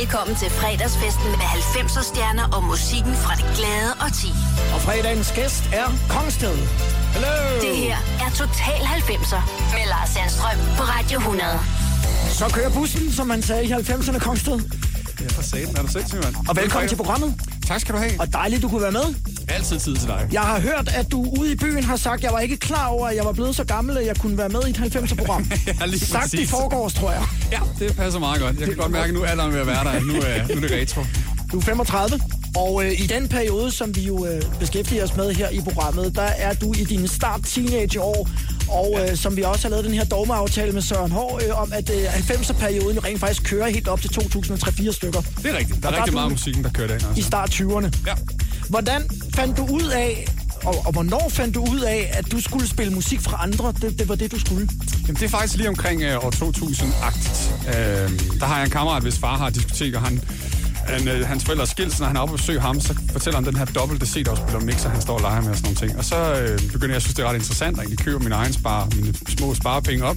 Velkommen til fredagsfesten med 90'er stjerner og musikken fra det glade og ti. Og fredagens gæst er Kongsted. Hello! Det her er Total 90'er med Lars Sandstrøm på Radio 100. Så kører bussen, som man sagde i 90'erne, Kongsted. Ja, for satan er du sindssygt, mand. Og velkommen til programmet. Tak skal du have. Og dejligt, du kunne være med. Altid tid til dig. Jeg har hørt, at du ude i byen har sagt, at jeg var ikke klar over, at jeg var blevet så gammel, at jeg kunne være med i et 90'er-program. Ja, lige sagt præcis. i forgårs, tror jeg. Ja, det passer meget godt. Jeg kan godt mærke, at nu er alderen ved at være der. Nu er, nu er det retro. Du er 35, og øh, i den periode, som vi jo øh, beskæftiger os med her i programmet, der er du i dine start teenageår, og øh, som vi også har lavet den her dogmeaftale med Søren Hård øh, om, at øh, 90'er-perioden jo rent faktisk kører helt op til 2003-4 stykker. Det er rigtigt. Der Og er der rigtig er meget du- musikken, der kører. I Altså. start 20'erne. Ja. Hvordan fandt du ud af, og, og hvornår fandt du ud af, at du skulle spille musik fra andre? Det, det var det, du skulle. Jamen, det er faktisk lige omkring øh, år 2000-agtigt. Øh, der har jeg en kammerat, hvis far har diskotek, og han, han, øh, hans forældre er skilt, så når han er oppe og besøger ham, så fortæller han den her dobbelte CD-afspiller mixer, han står og leger med og sådan nogle ting. Og så øh, begynder jeg at synes, det er ret interessant, at egentlig køber min egen spar, mine små sparepenge op.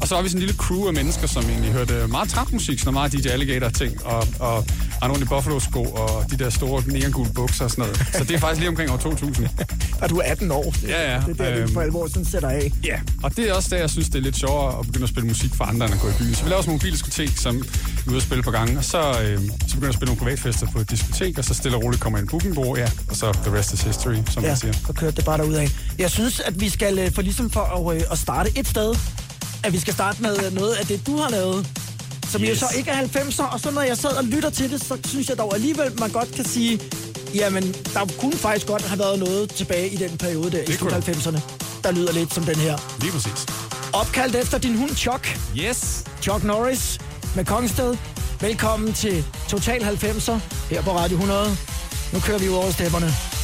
Og så var vi sådan en lille crew af mennesker, som egentlig hørte meget trapmusik, sådan meget DJ Alligator-ting, og, og Arne i Buffalo-sko, og de der store neongule bukser og sådan noget. Så det er faktisk lige omkring år 2000. Og du er 18 år. Ja, ja. Det er der, Øhm. for alvor sådan sætter af. Ja, og det er også der, jeg synes, det er lidt sjovere at begynde at spille musik for andre, end at gå i byen. Så vi laver sådan nogle mobildiskotek, som vi er ude at spille på gange, og så, øh, så begynder jeg at spille nogle privatfester på et diskotek, og så stille og roligt kommer en bookingbureau, ja, og så the rest is history, som Ja, man siger. så kørte det bare af. Jeg synes, at vi skal, øh, for ligesom for at, øh, at starte et sted, at vi skal starte med noget af det, du har lavet, som yes. jo så ikke er 90'er, og så når jeg sad og lytter til det, så synes jeg dog alligevel, man godt kan sige, jamen, der kunne faktisk godt have været noget tilbage i den periode der i Det der. 90'erne, der lyder lidt som den her. Lige præcis. Opkaldt efter din hund Chuck, Yes! Chuck Norris med Kongsted. Velkommen til Total 90'er her på Radio 100. Nu kører vi ud over stepperne.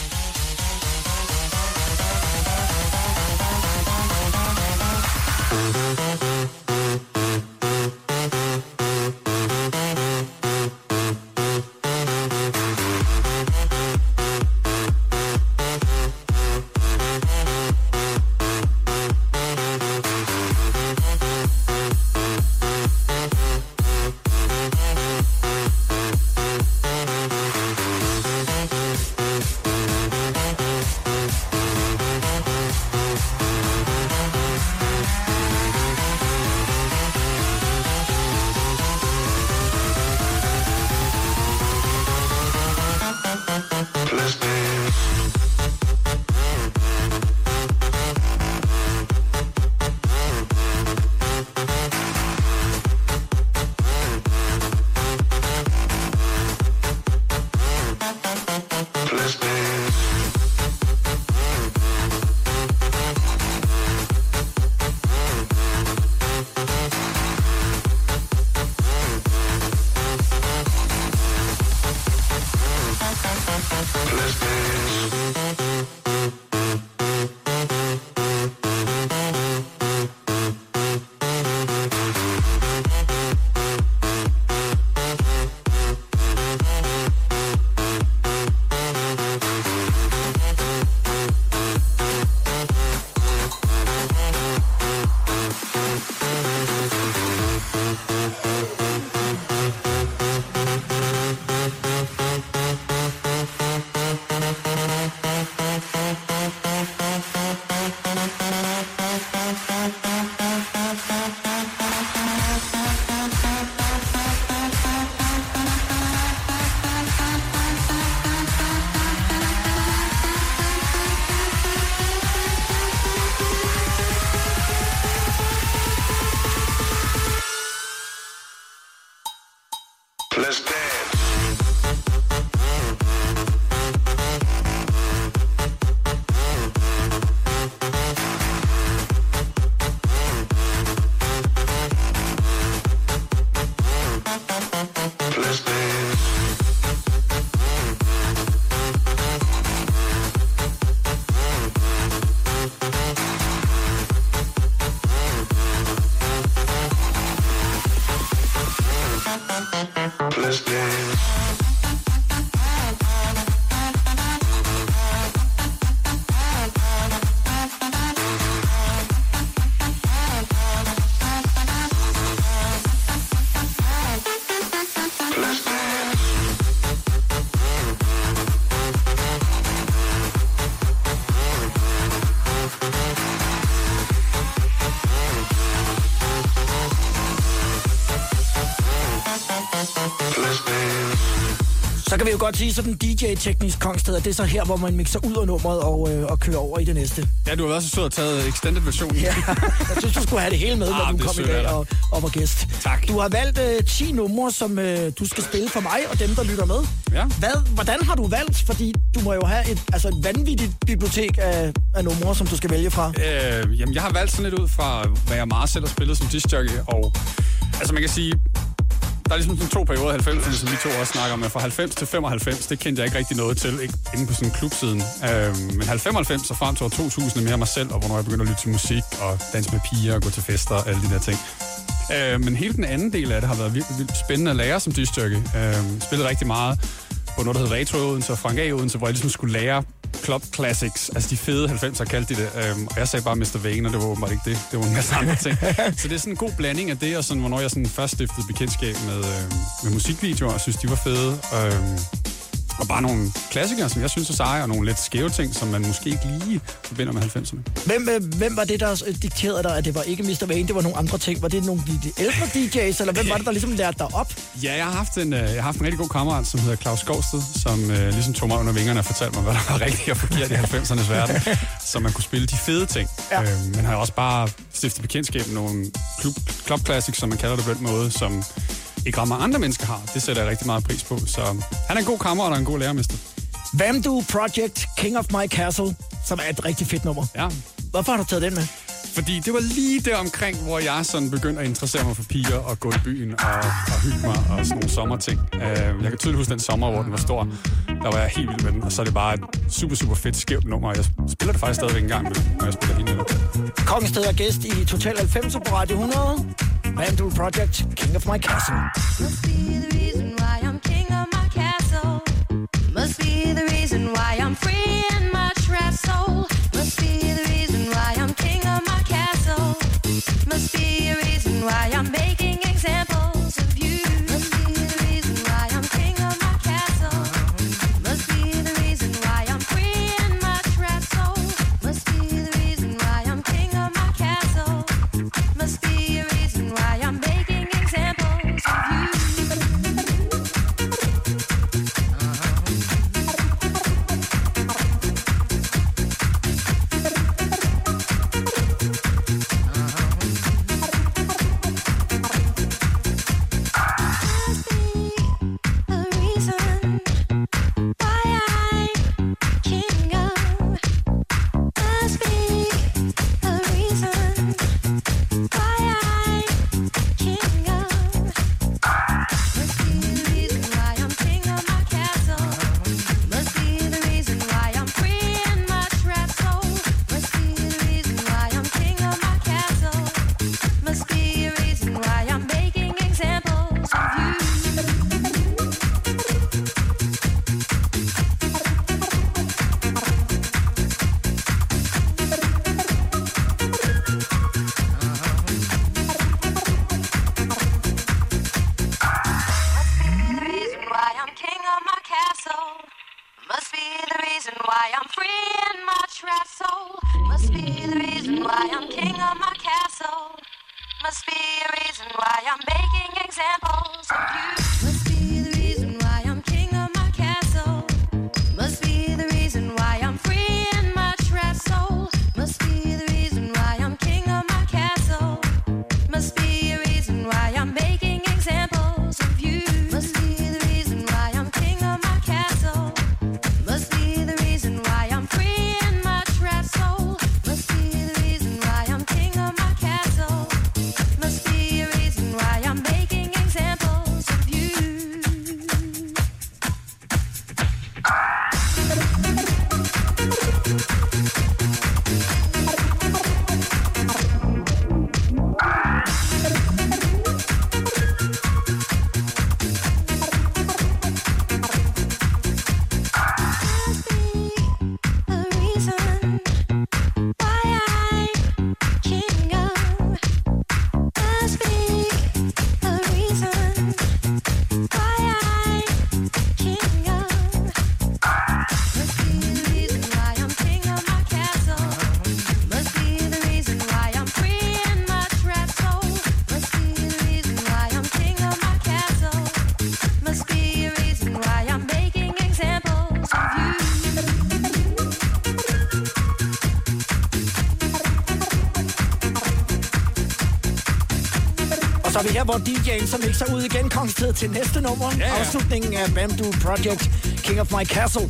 Kan vi jo godt sige sådan DJ-teknisk kongsted, at det er så her, hvor man mixer ud af nummeret og, øh, og kører over i det næste. Ja, du har været så sød og taget extended versionen. Ja, jeg synes, du skulle have det hele med, Ah, når du det er kom i dag og, og var gæst. Tak. Du har valgt øh, 10 numre, som øh, du skal spille for mig og dem, der lytter med. Ja. Hvad, hvordan har du valgt? Fordi du må jo have et, altså et vanvittigt bibliotek af, af numre, som du skal vælge fra. Øh, jamen, jeg har valgt sådan lidt ud fra, hvad jeg meget selv har spillet som discjockey, og altså man kan sige, der er ligesom sådan to perioder af 90'erne, som vi to også snakker om, fra 90 til 95, det kendte jeg ikke rigtig noget til, ikke inde på sådan en klubsiden. Øh, men 95 og frem til år 2000 er mere mig selv, og hvornår jeg begyndte at lytte til musik, og danse med piger, og gå til fester, og alle de der ting. Øh, men hele den anden del af det har været virkelig vildt spændende at lære som dystyrke. Øh, spillet rigtig meget på noget, der hed Retro Odense og Frank A. Odense, hvor jeg ligesom skulle lære club classics, altså de fede 90'er kaldte de det. Øhm, og jeg sagde bare Mr. Vane, og det var åbenbart ikke det. Det var en masse andre ting. Så det er sådan en god blanding af det, og sådan, hvornår jeg sådan først stiftede bekendtskab med, øh, med musikvideoer, og synes, de var fede. Øhm, og bare nogle klassikere, som jeg synes er seje, og nogle lidt skæve ting, som man måske ikke lige forbinder med 90'erne. Hvem, øh, hvem var det, der øh, dikterede dig, at det var ikke Mr. Vane, det var nogle andre ting? Var det nogle af de, ældre DJ's, eller hvem var det, der ligesom lærte dig op? Ja, jeg har haft en, øh, jeg har haft en rigtig god kammerat, som hedder Claus Skovsted, som øh, ligesom tog mig under vingerne og fortalte mig, hvad der var rigtigt og forkert i 90'ernes verden, så man kunne spille de fede ting. Ja. Øh, men har også bare stiftet bekendtskab med nogle club, club classics, som man kalder det på den måde, som ikke mange andre mennesker har. Det sætter jeg rigtig meget pris på. Så han er en god kammerat og en god lærermester. Vamdu Project, King of My Castle, som er et rigtig fedt nummer. Ja. Hvorfor har du taget den med? Fordi det var lige der omkring, hvor jeg sådan begyndte at interessere mig for piger og gå i byen og, og hygge mig og sådan nogle sommerting. Uh, jeg kan tydeligt huske den sommer, hvor den var stor. Der var jeg helt vild med den, og så er det bare et super, super fedt skævt nummer. Jeg spiller det faktisk stadigvæk en gang, når jeg spiller nu. Kongsted er gæst i Total 90 på Radio 100. Vamdu Project, King of My Castle. Must be the reason why I'm king of my castle. Must be the reason why I'm free in my trapped soul. Must be the reason why I'm king of my castle. Must be a reason why I'm Vi her, hvor DJ'en så mixer ud igen kongstid til næste nummer. Ja, ja. Afslutningen af Bamboo Project, King of My Castle.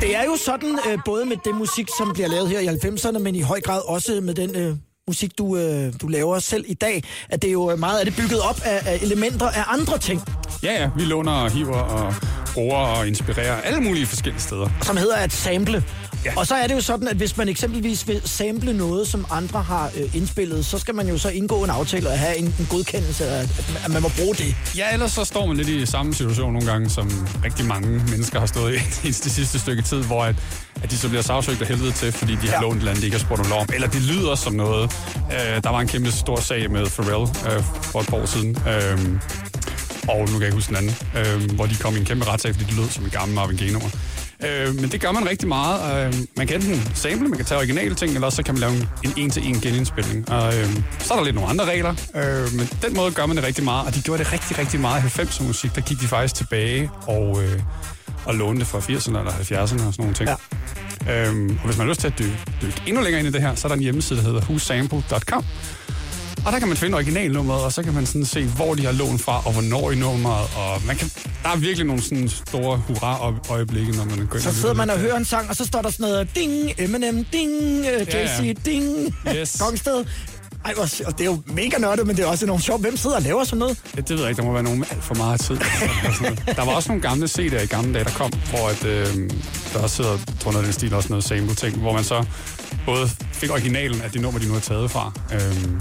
Det er jo sådan, øh, både med det musik, som bliver lavet her i 90'erne, men i høj grad også med den øh, musik, du, øh, du laver selv i dag, at det er jo meget af det bygget op af, af elementer af andre ting, Ja, ja, vi låner og hiver og bruger og inspirerer alle mulige forskellige steder. som hedder at sample. Ja. Og så er det jo sådan, at hvis man eksempelvis vil sample noget, som andre har øh, indspillet, så skal man jo så indgå en aftale og have en, en godkendelse af, at, man må bruge det. Ja, ellers så står man lidt i samme situation nogle gange, som rigtig mange mennesker har stået i i det sidste stykke tid, hvor at, at de så bliver sagsøgt af helvede til, fordi de har Ja. lånt et eller andet, de ikke har spurgt om lov. Eller det lyder som noget. Øh, der var en kæmpe stor sag med Pharrell øh, for et par år siden. Øh, og nu kan jeg ikke huske den anden, øh, hvor de kom i en kæmpe retssag, fordi det lød som en gammel Marvin Gaye-nummer. Øh, men det gør man rigtig meget. Øh, man kan enten sample, man kan tage originale ting, eller også så kan man lave en en en-til-en genindspilning. Og øh, så er der lidt nogle andre regler, øh, men den måde gør man det rigtig meget, og de gjorde det rigtig, rigtig meget i 90'er musik. Der gik de faktisk tilbage og, øh, og lånte det fra 80'erne eller 70'erne og sådan nogle ting. Ja. Øhm, og hvis man har lyst til at dykke, dykke endnu længere ind i det her, så er der en hjemmeside, der hedder whosample.com. Og der kan man finde originalnummeret, og så kan man sådan se, hvor de har lånt fra, og hvornår i nummeret. Og man kan, der er virkelig nogle sådan store hurra-øjeblikke, når man går ind Så sidder man og hører en sang, og så står der sådan noget ding, Eminem, ding, øh, Ja, JC, ja. ding, Yes. Kongsted. Ej, og det er jo mega nørdet, men det er også enormt sjovt. Hvem sidder og laver sådan noget? Ja, det ved jeg ikke, der må være nogen med alt for meget tid. Der var også nogle gamle CD'er i gamle dage, der kom, hvor at, øh, der også sidder, tror jeg, den stil også noget sample-ting, hvor man så både fik originalen af de numre, de nu har taget fra. Øh,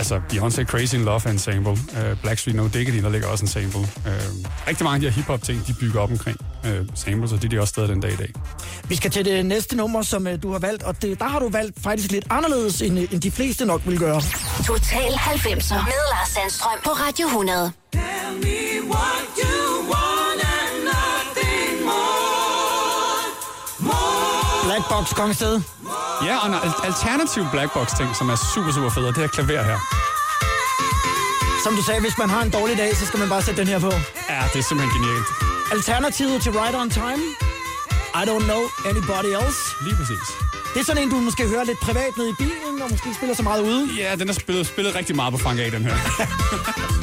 altså, Beyoncé Crazy in Love er en sample. Øh, Blackstreet No Diggity, der ligger også en sample. Øh, rigtig mange af de her hip-hop-ting, de bygger op omkring øh, samples, og det er de også stadig den dag i dag. Vi skal til det næste nummer, som øh, du har valgt, og det, der har du valgt faktisk lidt anderledes, end, øh, end de fleste nok vil gøre. Total 90'er med Lars Sandstrøm på Radio 100. Black Box Kongsted. Ja, og en al- alternativ blackbox-ting, som er super, super fed, og det her klaver her. Som du sagde, hvis man har en dårlig dag, så skal man bare sætte den her på. Ja, det er simpelthen genialt. Alternativet til Right on Time. I don't know anybody else. Lige præcis. Det er sådan en, du måske hører lidt privat nede i bilen, og måske spiller så meget ude. Ja, den er spillet, spillet rigtig meget på Frank A, den her.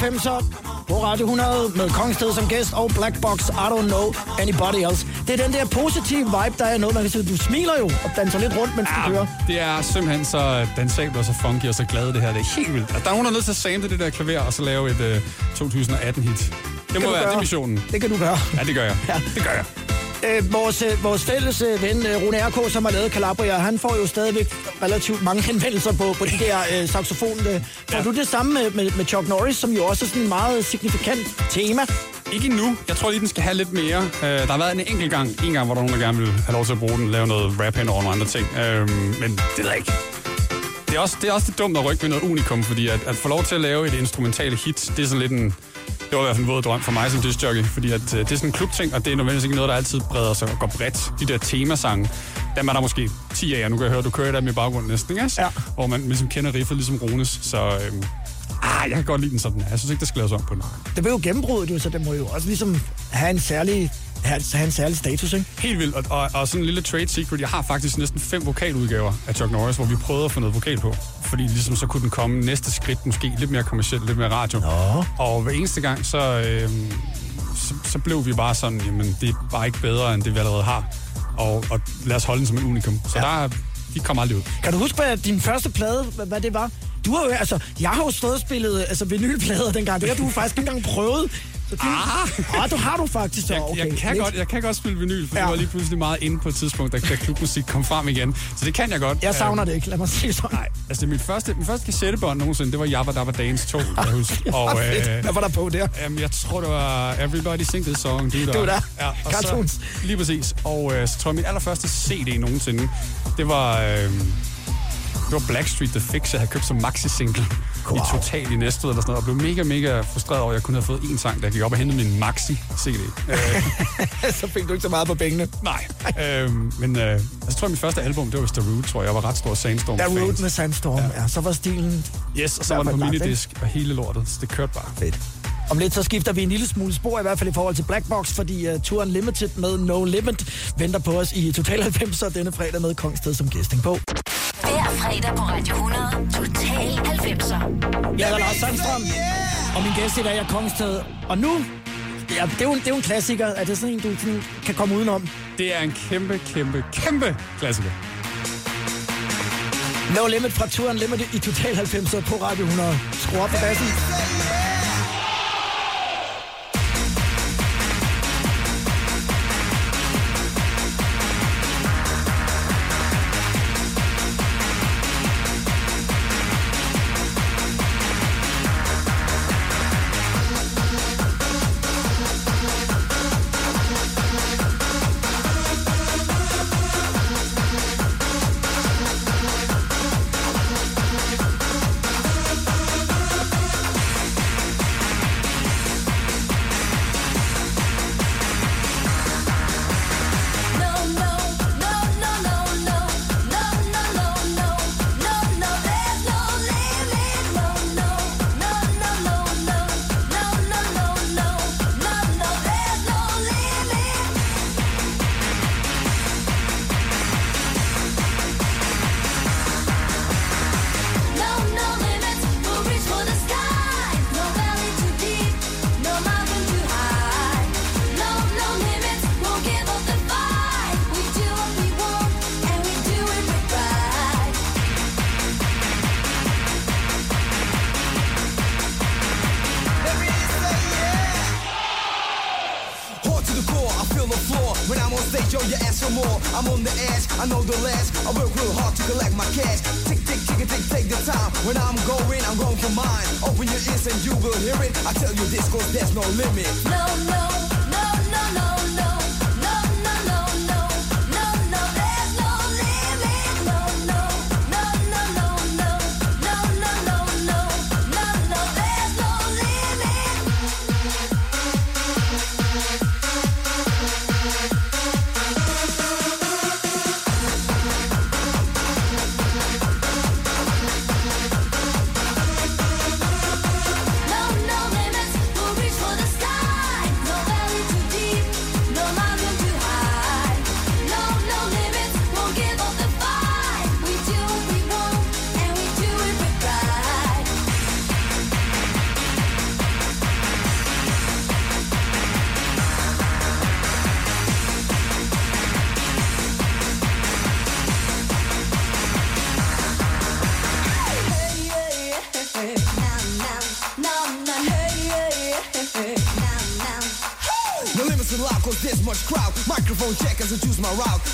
90'er på Radio 100 med Kongsted som gæst og Black Box, I don't know anybody else. Det er den der positive vibe, der er noget, man kan sige. Du smiler jo og danser lidt rundt, mens du kører. det er simpelthen så dansabelt og så funky og så glad det her. Det er helt vildt. Altså, der er nogen, der er nødt til at samle det der klaver og så lave et uh, 2018-hit. Det må du være, det gøre. er missionen. Det kan du gøre. Ja, det gør jeg. Ja. Det gør jeg. Øh, vores, øh, vores fælles øh, ven, øh, Rune R.K., som har lavet Calabria, han får jo stadigvæk relativt mange henvendelser på, på de der øh, saxofon. Øh. Får Ja. du det samme med, med, med Chuck Norris, som jo også er sådan en meget signifikant tema? Ikke endnu. Jeg tror lige, den skal have lidt mere. Uh, der har været en enkelt gang, en gang, hvor der er nogen, der gerne vil have lov til at bruge den, lave noget rap hen over nogle andre ting. Uh, men det ved jeg ikke. Det er også, det er også lidt dumt at rykke med noget unikum, fordi at, at få lov til at lave et instrumentalt hit, det er sådan lidt en... Det var i hvert fald en våd drøm for mig som discjockey, fordi at, uh, det er sådan en klubting, og det er nødvendigvis ikke noget, der altid breder sig og går bredt. De der temasange, dem er der måske 10 af jer. Nu kan jeg høre, du kører dem i baggrunden næsten, ikke? Ja. Hvor man ligesom kender riffet ligesom Rones, så... Øhm, ah, jeg kan godt lide den sådan. Jeg synes ikke, der skal laves om på den. Det vil jo gennembruddet jo, så det må jo også ligesom have en særlig, have, en særlig status, ikke? Helt vildt, og, og, og sådan en lille trade secret. Jeg har faktisk næsten fem vokaludgaver af Chuck Norris, hvor vi prøvede at få noget vokal på. Fordi ligesom så kunne den komme næste skridt, måske lidt mere kommercielt, lidt mere radio. Nå. Og hver eneste gang, så, øhm, så, så blev vi bare sådan, jamen det er bare ikke bedre, end det vi allerede har. Og, og lad os holde den som en unikum. Så Ja. der, de kommer aldrig ud. Kan du huske, hvad din første plade, hvad, hvad det var? Du har jo, altså, jeg har jo stået og spillet altså, vinylplader dengang. Det har du faktisk ikke engang prøvet. Så det, ah. ah, du har du faktisk så, Jeg, okay. jeg, kan lidt. godt, jeg kan godt spille vinyl, for Ja. det var lige pludselig meget inde på et tidspunkt, da, da klubmusik kom frem igen. Så det kan jeg godt. Jeg savner Øhm, det ikke, lad mig sige sådan. Nej, altså det mit første, min første kassettebånd nogensinde, det var Jabba Dabba Dance 2, kan jeg huske. Og øh, Hvad var der på der? Jamen, jeg tror, det var Everybody Sing This Song. Der. Du der. Ja, og Cartoons. Så, lige præcis. Og øh, så tror jeg, min allerførste CD nogensinde, det var... Øh, det var Blackstreet The Fix, jeg havde købt som maxi-single wow. i Total i Næstved eller sådan noget, og blev mega, mega frustreret over, at jeg kun havde fået én sang, da jeg gik op og hentede min maxi-CD. Øh, så fik du ikke så meget på pengene. nej, øh, men øh, altså, jeg tror, at mit første album, det var The Root, tror jeg. Jeg var ret stor Sandstorm fan. Road med Sandstorm, ja. ja. Så var stilen Yes, og så var den på lagt, minidisk, og hele lortet, så det kørte bare. fedt. Om lidt så skifter vi en lille smule spor, i hvert fald i forhold til Black Box, fordi uh, Tour Unlimited med No Limit venter på os i Total 90 denne fredag med Kongsted som gæsting på. Hver fredag på Radio 100. Total 90'er. Jeg hedder Lars Sandstrøm, og min gæst i dag er Kongsted. Og nu, ja, det er jo en, det er jo en klassiker. Er det sådan en, du sådan, kan komme udenom? Det er en kæmpe, kæmpe, kæmpe klassiker. No Limit fra Tour Unlimited i Total 90 på Radio 100. Skru op på bassen.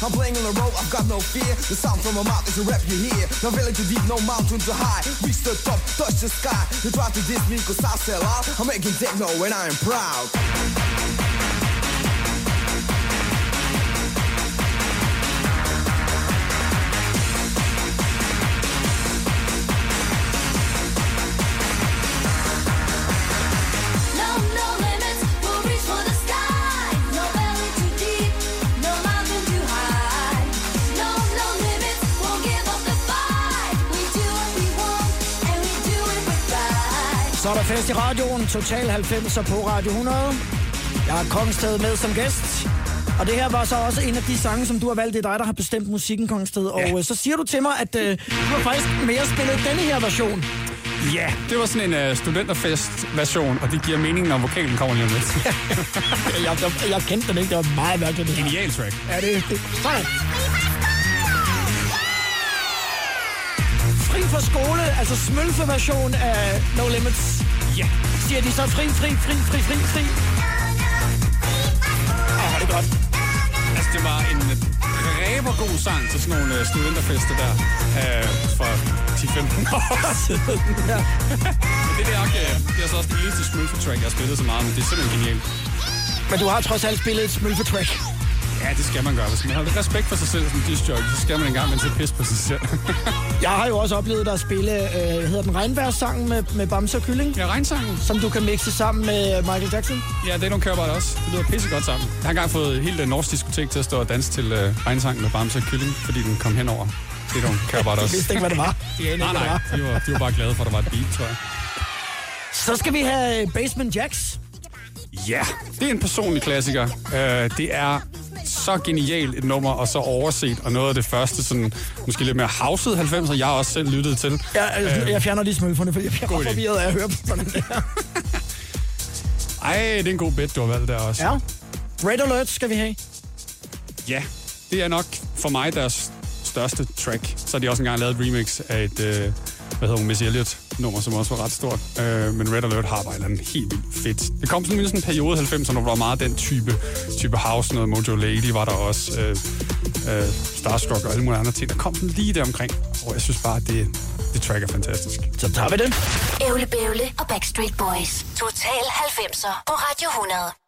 I'm playing on the road, I've got no fear. The sound from my mouth is a rap you hear. No valley too deep, no mountain too high. Reach the top, touch the sky. You try to diss me cause I sell out. I'm making techno and I am proud. Fest i radioen, Total 90'er på Radio 100. Jeg har Kongsted med som gæst. Og det her var så også en af de sange, som du har valgt. Det er dig, der har bestemt musikken, Kongsted. Og Ja. øh, så siger du til mig, at øh, du har faktisk mere spillet denne her version. Ja, det var sådan en uh, studenterfest-version, og det giver mening, når vokalen kommer lige om lidt. Jeg, jeg, jeg kendte den ikke, det var meget mærkeligt. det. Genial track. Ja, det. Sådan. Fri fra skole, altså smølfe-version af No Limits. Ja. Siger de så fri, fri, fri, fri, fri, fri? Åh, oh, det er godt. Altså, det var en ræbergod sang til sådan nogle uh, studenterfester der uh, for 10-15 år siden. Ja. Men det er, nok, uh, det er så også det eneste smølfe-track, jeg har spillet så meget, men det er simpelthen genialt. Men du har trods alt spillet et smølfe-track. Ja, det skal man gøre. Hvis man har lidt respekt for sig selv som discjockey, så skal man engang med til pis på sig selv. Jeg har jo også oplevet dig at spille, øh, hedder den Regnværssangen med, med Bamse og Kylling, ja, regnsangen. som du kan mixe sammen med Michael Jackson. Ja, det er nogle kørbart også. Det lyder pissegodt sammen. Jeg har engang fået hele det norske diskotek til at stå og danse til uh, regnsangen med Bamse og Kylling, fordi den kom henover. Det er nogle kørbart Jeg også. vidste ikke, hvad det var. De Nej, nej. De var, de var bare glade for, at der var et beat, tror jeg. Så skal vi have øh, Basement Jacks. Ja, det er en personlig klassiker. Uh, det er så genialt et nummer, og så overset, og noget af det første, sådan, måske lidt mere houset 90'er, jeg har også selv lyttet til. Jeg, jeg, jeg fjerner lige smølferne, for jeg bliver forvirret af at høre på sådan der. Ej, det er en god bit, du har valgt der også. Ja. Red Alert skal vi have. Ja, det er nok for mig deres største track. Så har de også engang lavet et remix af et, øh, hvad hedder hun, Miss Elliot nummer, som også var ret stort. Øh, men Red Alert har bare en helt vildt fedt. Det kom sådan en sådan en periode i 90'erne, hvor der var meget den type, type house, noget Mojo Lady var der også, øh, øh, Starstruck og alle mulige andre ting. Der kom sådan lige der omkring, og jeg synes bare, at det, det track er fantastisk. Så tager vi det. Ævle Bævle og Backstreet Boys. Total 90'er på Radio 100.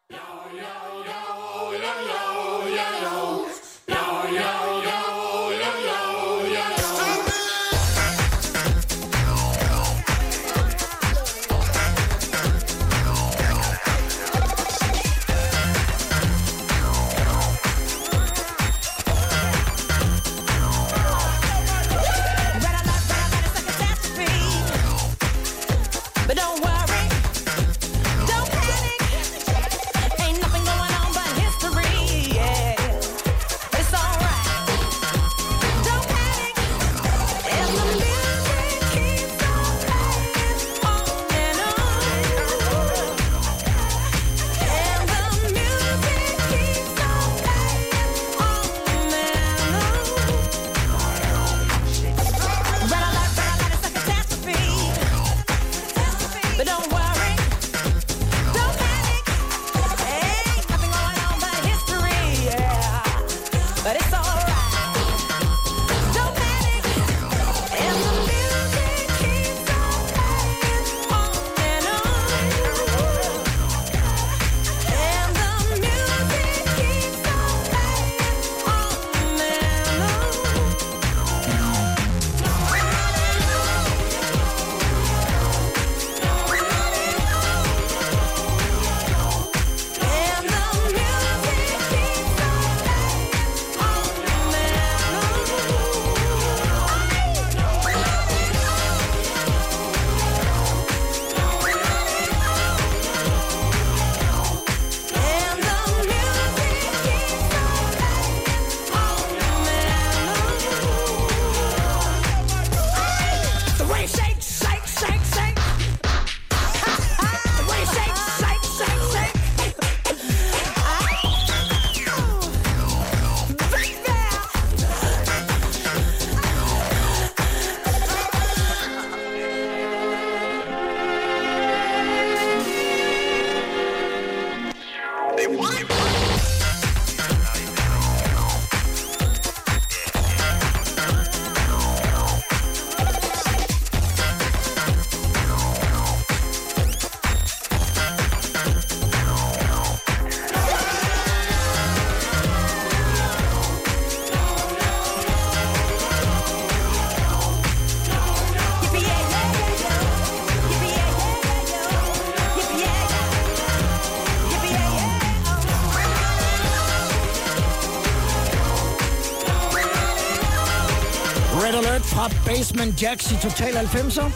Jacks i Total 90'er.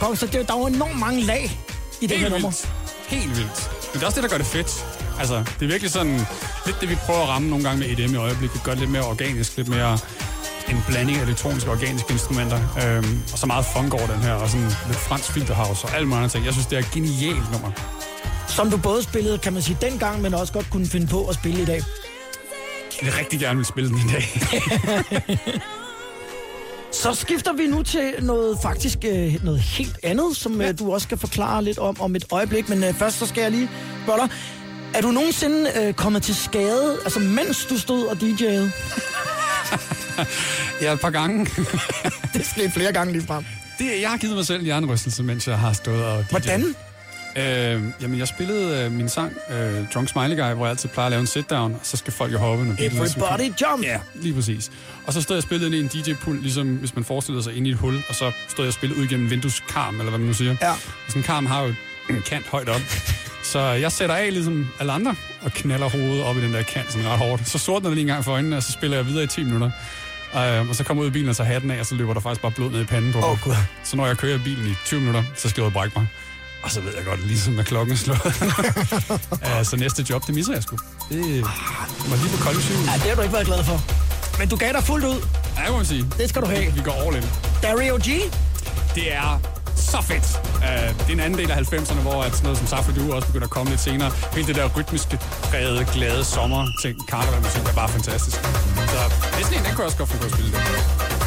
Kongster, det, der var enormt mange lag i det her nummer. Helt vildt. Men det er også det, der gør det fedt. Altså, det er virkelig sådan lidt det, vi prøver at ramme nogle gange med EDM i øjeblikket. Gør det lidt mere organisk, lidt mere en blanding af elektroniske og organiske instrumenter. Øhm, og så meget funk over den her, og sådan lidt fransk filterhouse og alle mulige andre ting. Jeg synes, det er et genialt nummer. Som du både spillede, kan man sige, dengang, men også godt kunne finde på at spille i dag. Jeg vil rigtig gerne vil spille den i dag. Så skifter vi nu til noget faktisk øh, noget helt andet, som øh, du også skal forklare lidt om om et øjeblik. Men øh, først så skal jeg lige spørge dig. Er du nogensinde øh, kommet til skade, altså mens du stod og DJ'ede? ja, et par gange. Det skete flere gange lige frem. det, jeg har givet mig selv en hjernerystelse, mens jeg har stået og DJ'et. Hvordan? Øh, jamen, jeg spillede øh, min sang, øh, Drunk Smiley Guy, hvor jeg altid plejer at lave en sit-down, og så skal folk jo hoppe. Når Everybody jump! Ja, lige præcis. Og så stod jeg og spillede ind i en DJ-pult, ligesom hvis man forestiller sig ind i et hul, og så stod jeg og spillede ud gennem vindueskarm, eller hvad man nu siger. Ja. Og sådan en karm har jo en kant højt op. Så jeg sætter af ligesom alle andre, og knaller hovedet op i den der kant sådan ret hårdt. Så sortner det lige en gang for øjnene, og så spiller jeg videre i 10 minutter. Uh, og så kommer jeg ud i bilen og tager hatten af, og så løber der faktisk bare blod ned i panden på mig. Gud. Så når jeg kører bilen i 20 minutter, så skal jeg brække mig. Og så ved jeg godt, ligesom at klokken er slået. så næste job, det misser jeg sgu. Det var lige på kolde syge. Ja, det har du ikke været glad for. Men du gav dig fuldt ud. Ja, det må sige. Det skal du have. Vi går all in. Dario G. Det er så fedt. Uh, det er en anden del af 90'erne, hvor at sådan noget som Safri Du også begynder at komme lidt senere. Hele det der rytmiske, brede, glade sommer ting, karnevalmusik er bare fantastisk. Så det er sådan en, den kunne jeg også godt finde på at spille det.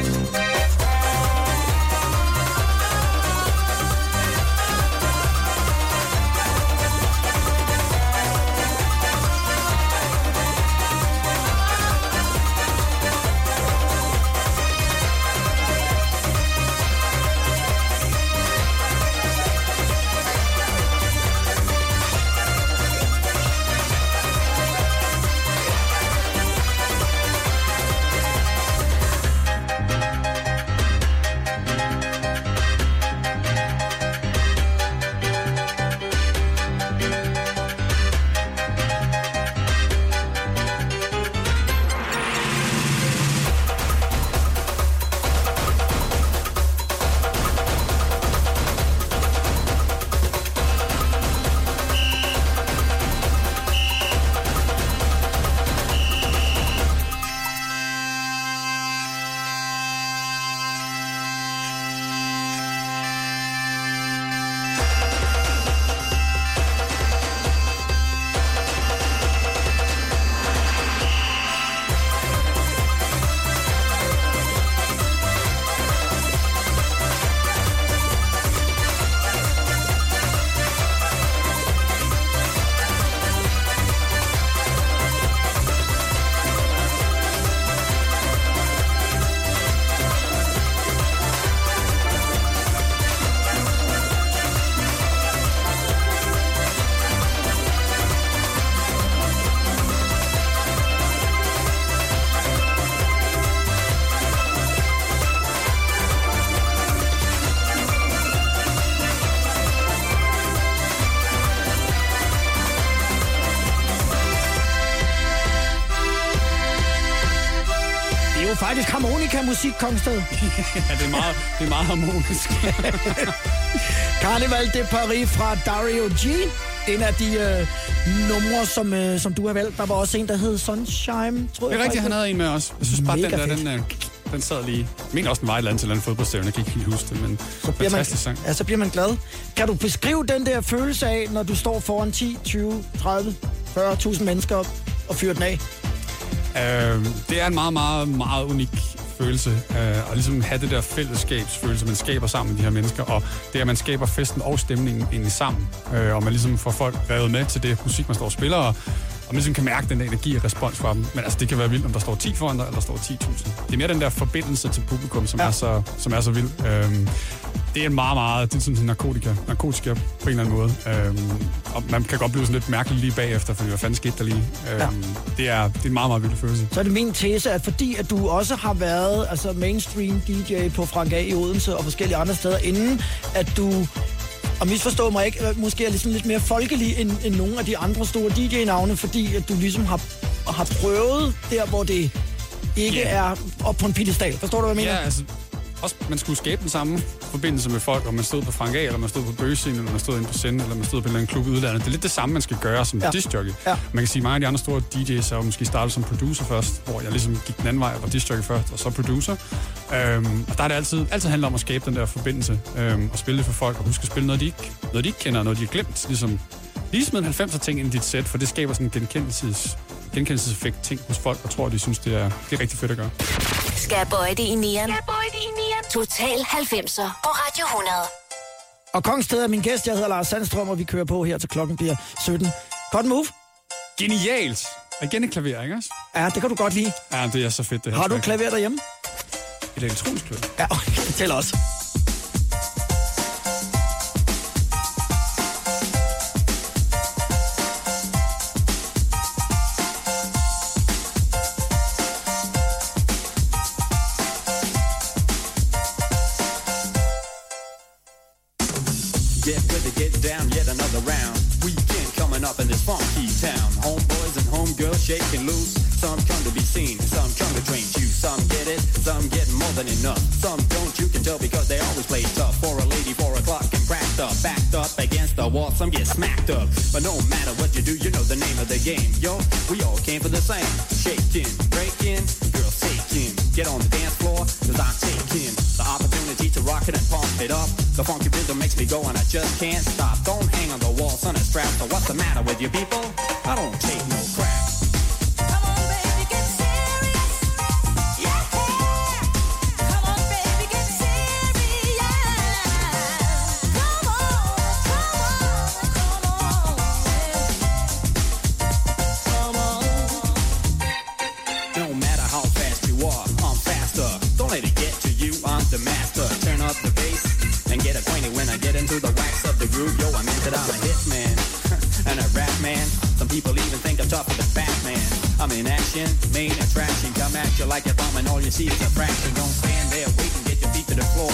Det harmonika-musik, Kongsted. Ja, det er meget, det er meget harmonisk. Carnival de Paris fra Dario G. En af de øh, numre, som, øh, som du har valgt. Der var også en, der hed Sunshine, tror Det jeg. er rigtigt, han havde en med os. Jeg synes bare, den Mega der, fedt. den, øh, den sad lige. Jeg mener også, den var et eller andet til en fodboldstævne. Jeg kan ikke helt huske det, men Så bliver, man, sang. ja, så bliver man glad. Kan du beskrive den der følelse af, når du står foran 10, 20, 30, 40.000 mennesker op og fyrer den af? Øh, det er en meget, meget, meget unik følelse, øh, og ligesom have det der fællesskabsfølelse, man skaber sammen med de her mennesker, og det er, at man skaber festen og stemningen egentlig sammen, øh, og man ligesom får folk revet med til det musik, man står og spiller, og, og man ligesom kan mærke den energi og respons fra dem. Men altså, det kan være vildt, om der står 10 foran dig, eller der står 10.000. Det er mere den der forbindelse til publikum, som, ja. er, så, som er så vild. Øhm, det er meget, meget, det er sådan narkotika, narkotika på en eller anden måde. Øhm, og man kan godt blive sådan lidt mærkelig lige bagefter, fordi hvad fanden skete der lige? Øhm, Ja. det, er, det er en meget, meget vild følelse. Så er det min tese, at fordi at du også har været altså mainstream DJ på Frank A i Odense og forskellige andre steder, inden at du, og misforstå mig ikke, måske er ligesom lidt mere folkelig end, end nogle af de andre store DJ-navne, fordi at du ligesom har, har prøvet der, hvor det ikke Ja. er op på en piedestal. Forstår du, hvad jeg mener? Ja, altså, også, man skulle skabe den samme forbindelse med folk, om man stod på Frank A, eller man stod på Bøgescenen, eller man stod inde på Sende, eller man stod på en eller anden klub i udlandet. Det er lidt det samme, man skal gøre som Ja. discjockey. Ja. Man kan sige, at mange af de andre store DJ's jo måske startet som producer først, hvor jeg ligesom gik den anden vej, og var discjockey først, og så producer. Øhm, og der er det altid, altid handler om at skabe den der forbindelse, øhm, og spille det for folk, og huske at spille noget, de ikke, noget, de ikke kender, noget, de har glemt. Ligesom, lige smid en 90'er ting ind i dit sæt, for det skaber sådan en genkendelses, genkendelseseffekt ting hos folk, og tror, de synes, det er, det er rigtig fedt at gøre. Det i nieren? Det i nieren? Total 90'er på Radio 100. Og Kongsted er min gæst. Jeg hedder Lars Sandstrøm, og vi kører på her til klokken bliver 17. Godt move. Genialt! Og igen et klaver, ikke også? Ja, det kan du godt lide. Ja, det er så fedt, det her Har du track. klaver derhjemme? Et elektronisk klaver. Ja, det tæller også. Shaking loose. Some come to be seen, some come to train you. Some get it, some get more than enough. Some don't, you can tell because they always play tough. For a lady, four o'clock and cracked up, backed up against the wall. Some get smacked up. But no matter what you do, you know the name of the game. Yo, we all came for the same. Shaking, breaking, girls taking. Get on the dance floor, cause I'm taking the opportunity to rock it and pump it up. The funky rhythm makes me go and I just can't stop. Don't hang on the wall, son, a strap. So what's the matter with you people? I don't take you like a bomb and all you see is a fraction. Don't stand there waiting, get your feet to the floor.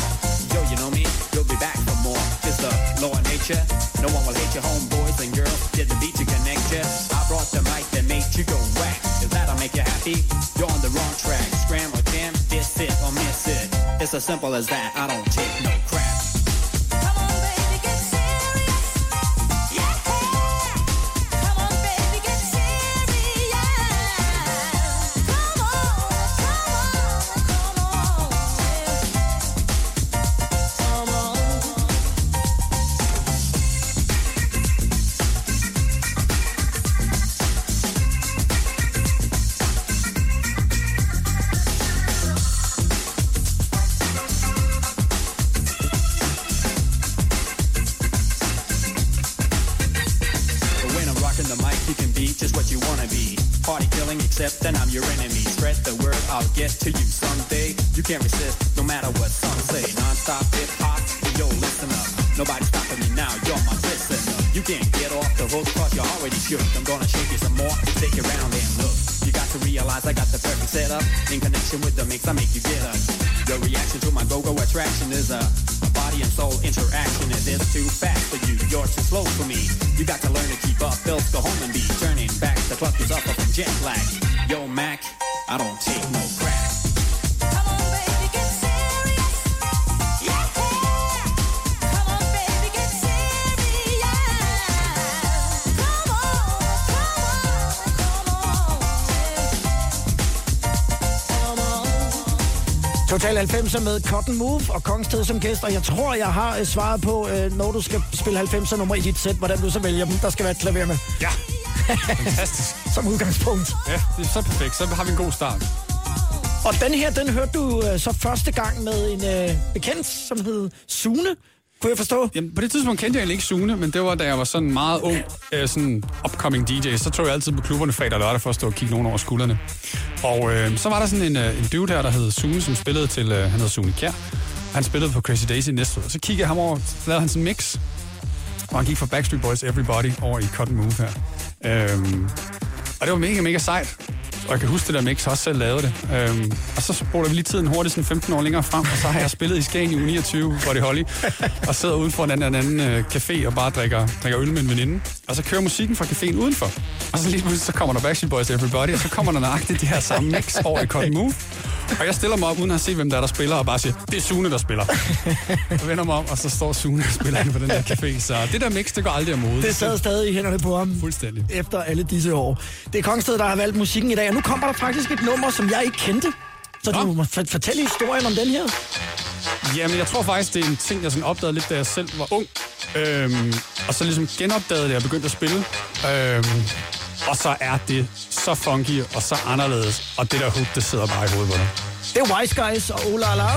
Yo, you know me, you'll be back for more. It's the law of nature. No one will hate your homeboys and girls. Did the beat to connect you. I brought the mic that made you go whack. If that'll make you happy, you're on the wrong track. Scram or jam, diss it or miss it. It's as simple as that. I don't take no With the mix, I make you get up. Your reaction to my go-go attraction is a, Total 90'er med Cotton Move og Kongsted som gæst, og jeg tror, jeg har øh, svaret på, øh, når du skal spille 90'er nummer i dit sæt, hvordan du så vælger dem. Der skal være et klaver med, Ja, fantastisk. som udgangspunkt. Ja, det er så perfekt. Så har vi en god start. Og den her, den hørte du øh, så første gang med en øh, bekendt, som hed Sune. Kunne jeg forstå? Jamen, på det tidspunkt kendte jeg egentlig ikke Sune, men det var, da jeg var sådan meget ung, øh, sådan upcoming DJ, så tog jeg altid på klubberne fredag og lørdag for at stå og kigge nogen over skuldrene. Og øh, så var der sådan en, øh, en dude her, der hed Sune, som spillede til, øh, han hed Sune Kjær. Han spillede på Crazy Daisy næste så kiggede jeg ham over, så lavede han sådan en mix, og han gik fra Backstreet Boys Everybody over i Cotton Move her. Øh, og det var mega, mega sejt. Og jeg kan huske det der mix, har også selv lavede det. Øhm, og så spoler vi lige tiden hurtigt sådan 15 år længere frem, og så har jeg spillet i Skagen i 29, hvor det Holly, og sidder ude for en anden, en anden øh, café og bare drikker, drikker øl med en veninde. Og så kører musikken fra caféen udenfor. Og så lige pludselig så kommer der Backstreet Boys Everybody, og så kommer der nøjagtigt det her samme mix over i Cotton Move. Og jeg stiller mig op, uden at se, hvem der er, der spiller, og bare siger, det er Sune, der spiller. Jeg vender mig om, og så står Sune og spiller inde på den der café. Så det der mix, det går aldrig af mode. Det sad stadig i hænderne på ham. Fuldstændig. Efter alle disse år. Det er Kongsted, der har valgt musikken i dag, og nu kommer der faktisk et nummer, som jeg ikke kendte. Så du Nå. må f- fortælle historien om den her. Jamen, jeg tror faktisk, det er en ting, jeg sådan opdagede lidt, da jeg selv var ung. Øhm, og så ligesom genopdagede det, jeg begyndte at spille. Øhm, og så er det så funky og så anderledes. Og det der hook, det sidder bare i hovedet på dig. Det er Wise Guys og Ola La.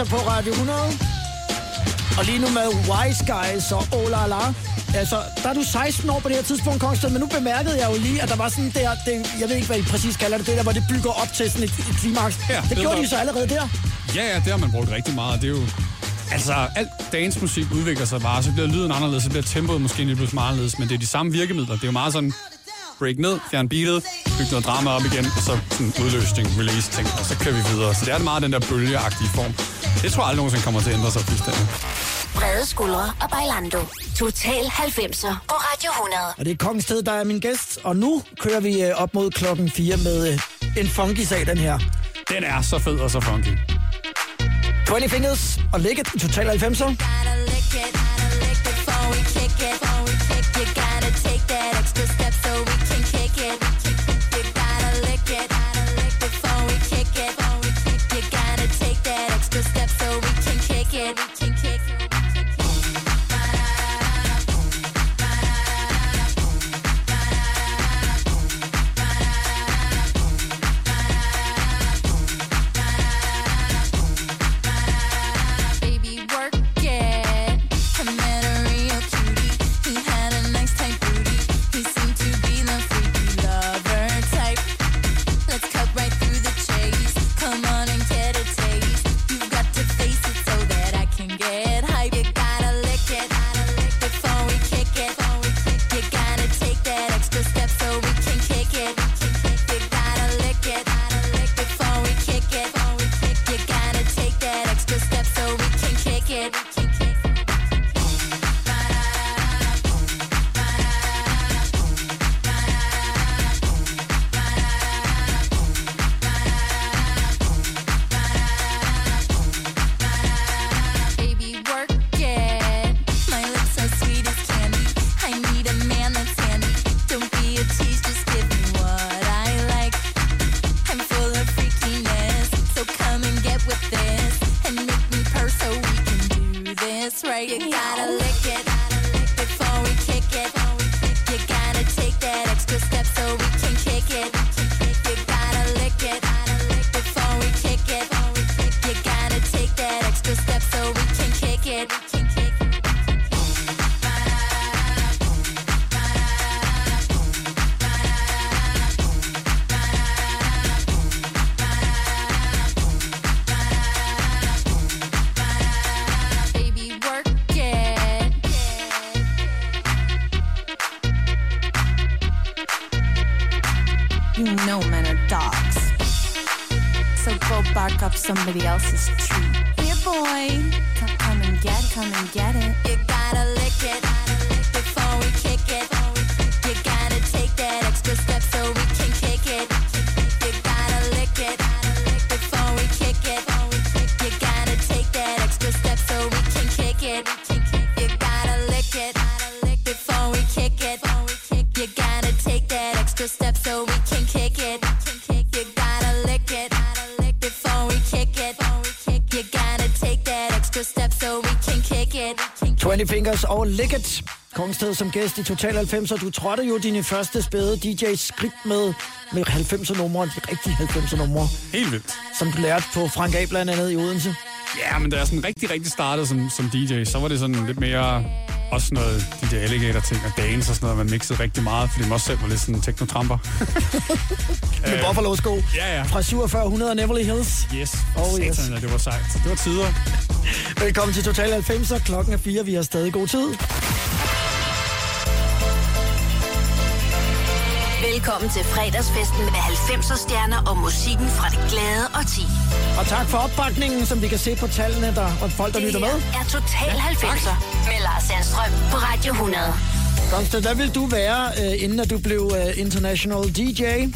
90 på Radio 100. Og lige nu med Wise Guys og Oh La La. Altså, der er du 16 år på det her tidspunkt, Kongsted, men nu bemærkede jeg jo lige, at der var sådan der, det, jeg ved ikke, hvad I præcis kalder det, det der, hvor det bygger op til sådan et, et klimaks. Ja, det gjorde build-up. de så allerede der. Ja, ja, det har man brugt rigtig meget. Det er jo... Altså, alt dansmusik udvikler sig bare, så bliver lyden anderledes, så bliver tempoet måske en lille smule anderledes, men det er de samme virkemidler. Det er jo meget sådan, break ned, fjern beatet, bygge noget drama op igen, og så sådan udløsning, release ting, og så kører vi videre. Så det er meget den der bølgeagtige form. Det tror jeg aldrig nogensinde kommer til at ændre sig fuldstændig. Brede skuldre og bailando. Total 90'er på Radio 100. Og det er Kongsted, der er min gæst. Og nu kører vi øh, op mod klokken 4 med øh, en funky sag, den her. Den er så fed og så funky. 20 Fingers og Lick It i Total 90'er. 20 Fingers og Lick It. Kongsted som gæst i Total 90, og du trådte jo dine første spæde DJ-skridt med, med 90'er numre, de rigtige 90'er numre, Helt vildt. som du lærte på Frank A. blandt andet i Odense. Ja, men da jeg sådan rigtig, rigtig startede som, som DJ, så var det sådan lidt mere også noget DJ Alligator ting og dance og sådan noget, man mixede rigtig meget, fordi man også selv var lidt sådan teknotramper. Med Øh, Buffalo-sko Ja, ja. fra 4700 Neverly Hills. Yes. Oh, yes. Satan, yes. det var sejt. Det var tider. Velkommen til Total 90, klokken er 4, vi har stadig god tid. Velkommen til fredagsfesten med 90'er stjerner og musikken fra det glade og ti. Og tak for opbakningen, som vi kan se på tallene, der, og folk, der Det lytter med. er Total 90'er med Lars Sandstrøm på Radio 100. Kongsted, hvad vil du være, øh, inden at du blev øh, international DJ? Øhm,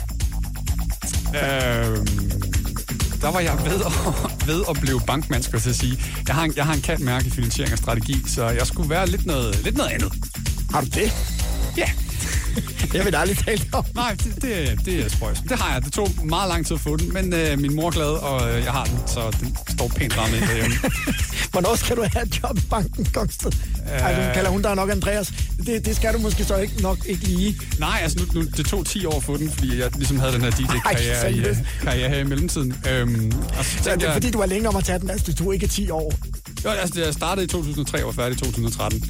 der var jeg ved at, ved at blive bankmand, skal jeg til at sige. Jeg har en, jeg har en kat mærke i finansiering og strategi, så jeg skulle være lidt noget, lidt noget andet. Har du det? Ja. Det har vi da aldrig talt om. Nej, det, det, det er spøjs. Det har jeg. Det tog meget lang tid at få den, men øh, min mor er glad, og øh, jeg har den, så den står pænt rammet ind derhjemme. Hvornår skal du have et job i banken, Kongsted? Ej, Øh. nu kalder hun dig nok Andreas. Det, det skal du måske så ikke nok ikke lige. Nej, altså nu, nu, det tog 10 år at få den, fordi jeg ligesom havde den her DJ-karriere i, øh, karriere her i mellemtiden. Øhm, og så Så tænkte det er jeg, fordi, du var længe om at tage den. Altså, det tog ikke 10 år. jo, altså, jeg startede i 2003 og var færdig i 2013.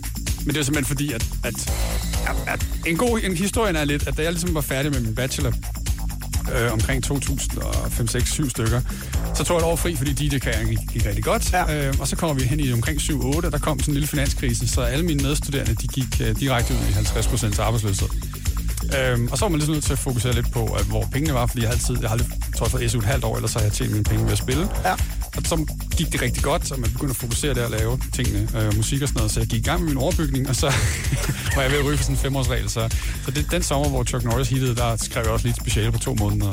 Men det er simpelthen fordi, at, at, at en god en historien er lidt, at da jeg ligesom var færdig med min bachelor, øh, omkring 2005, 6, 7 stykker, så tog jeg et år fri, fordi DJ-karrieren gik, gik rigtig godt. Ja. Øh, og så kommer vi hen i omkring 7-8, og der kom sådan en lille finanskrise, så alle mine medstuderende, de gik øh, direkte ud i 50 procent arbejdsløshed. Øhm, og så var man ligesom nødt til at fokusere lidt på, at hvor pengene var, fordi jeg altid, jeg har aldrig, tror jeg, fået SU et halvt år, ellers har jeg tjent mine penge ved at spille. Ja. Og så gik det rigtig godt, så man begyndte at fokusere der og lave tingene, øh, musik og sådan noget. Så jeg gik i gang med min overbygning, og så var jeg ved at ryge for sådan en femårsregel. Så, så det, den sommer, hvor Chuck Norris hittede, der skrev jeg også lige et speciale på to måneder.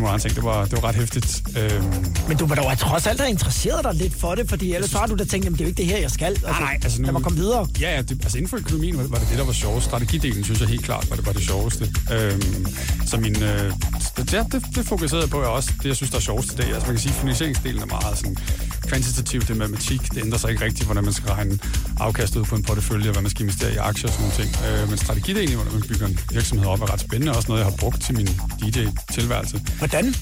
Mulige andre ting. Det var, det var ret hæftigt. Øhm, Men du må da trods alt have interesseret dig lidt for det, fordi ellers så har du da tænkt, jamen det er jo ikke det her, jeg skal. Altså, Nej, nej, altså nu... Lad mig komme videre. Ja, ja, det, altså inden for økonomien var, var det det, der var sjovest. Strategidelen synes jeg helt klart var det, var det sjoveste. Øhm, så min... Øh, det, ja, det, det fokuserede jeg på jeg også. Det, jeg synes, der er sjovest i dag. Altså man kan sige, finansieringsdelen er meget sådan kvantitativt. Det er matematik. Det ændrer sig ikke rigtigt, hvordan man skal regne afkastet ud på en portefølje, og hvad man skal investere i aktier og sådan nogle ting. Øh, men strategidelen, hvordan man bygger en virksomhed op, er ret spændende. Også noget, jeg har brugt til min DJ-tilværelse. Hvordan?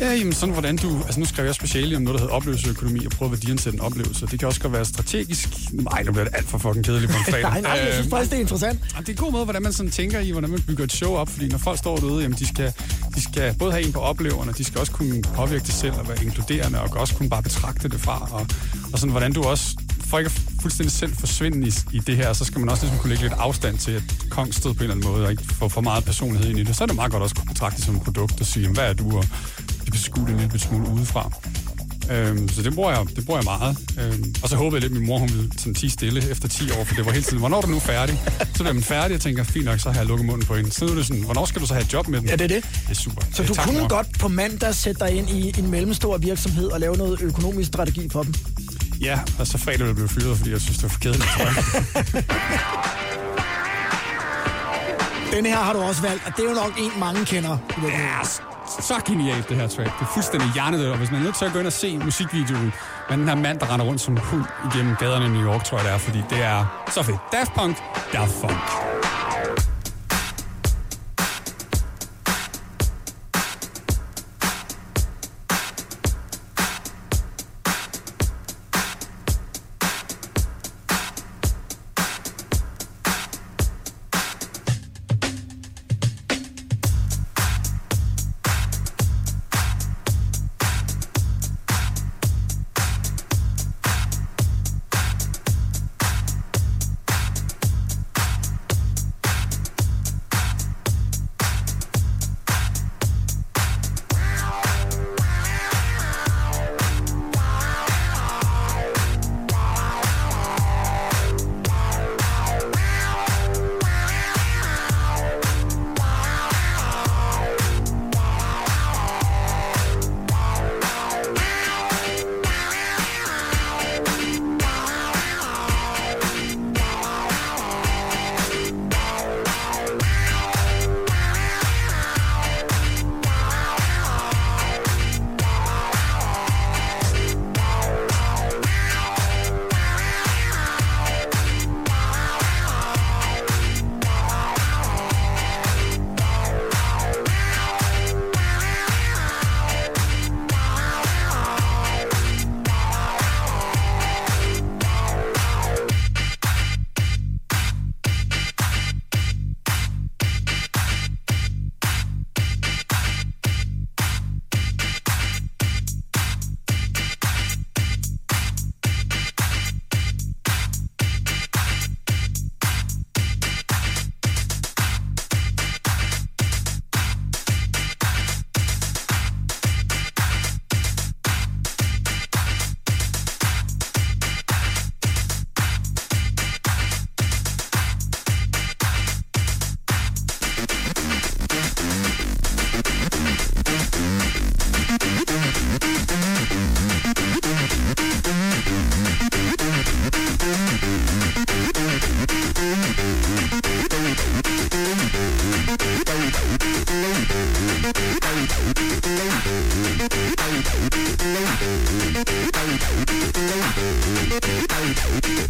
Ja, jamen sådan hvordan du... Altså nu skrev jeg speciale om noget, der hedder oplevelsesøkonomi, og prøve at værdiansætte en oplevelse. Det kan også godt være strategisk... Nej, nu bliver det alt for fucking kedeligt på en fredag. nej, nej, jeg synes Øhm, faktisk, det er interessant. Ja, det er en god måde, hvordan man sådan tænker i, hvordan man bygger et show op, fordi når folk står derude, jamen de skal, de skal både have en på opleverne, de skal også kunne påvirke det selv og være inkluderende, og også kunne bare betragte det fra, og, og sådan hvordan du også, for ikke at fuldstændig selv forsvinde i, i det her, så skal man også ligesom kunne lægge lidt afstand til, at Kongsted på en eller anden måde, og ikke få for meget personlighed ind i det, så er det meget godt også at kunne betragte det som et produkt og sige, jamen, hvad er du, og beskue det en lille smule udefra. Øhm, så det bruger, jeg, det bruger jeg meget. Øhm, og så håbede jeg lidt, at min mor hun ville sådan tige stille efter 10 år, for det var hele tiden, hvornår er du nu færdig? Så bliver man færdig og tænker, fint nok, så har jeg lukket munden på hende. Så nu er det sådan, hvornår skal du så have et job med den? Ja, det er det. Det er super. Så Øh, du tak, kunne mor. godt på mandag sætte dig ind i en mellemstor virksomhed og lave noget økonomisk strategi for dem. Ja, og så fredag ville jeg fyret, fordi jeg synes, det var for kedeligt, tror jeg. Denne her har du også valgt, og det er jo nok en, mange kender. Ja, så genialt det her track. Det er fuldstændig hjernedødt, og hvis man er nødt til at gå ind og se musikvideoen med den her mand, der render rundt som hund igennem gaderne i New York, tror jeg det er, fordi det er så fedt. Daft Punk, Daft Punk.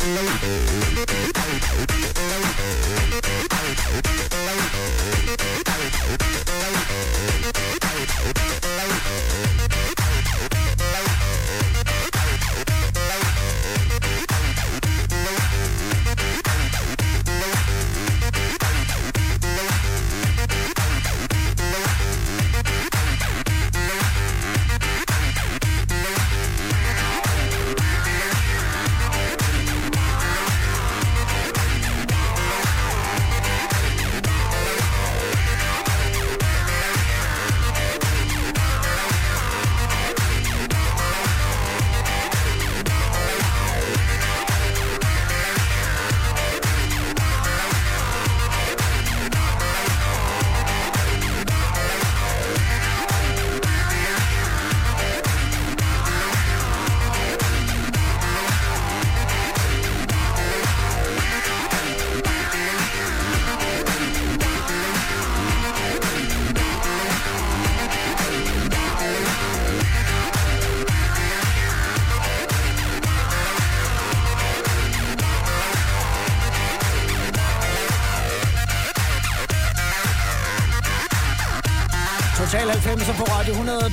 Thank you.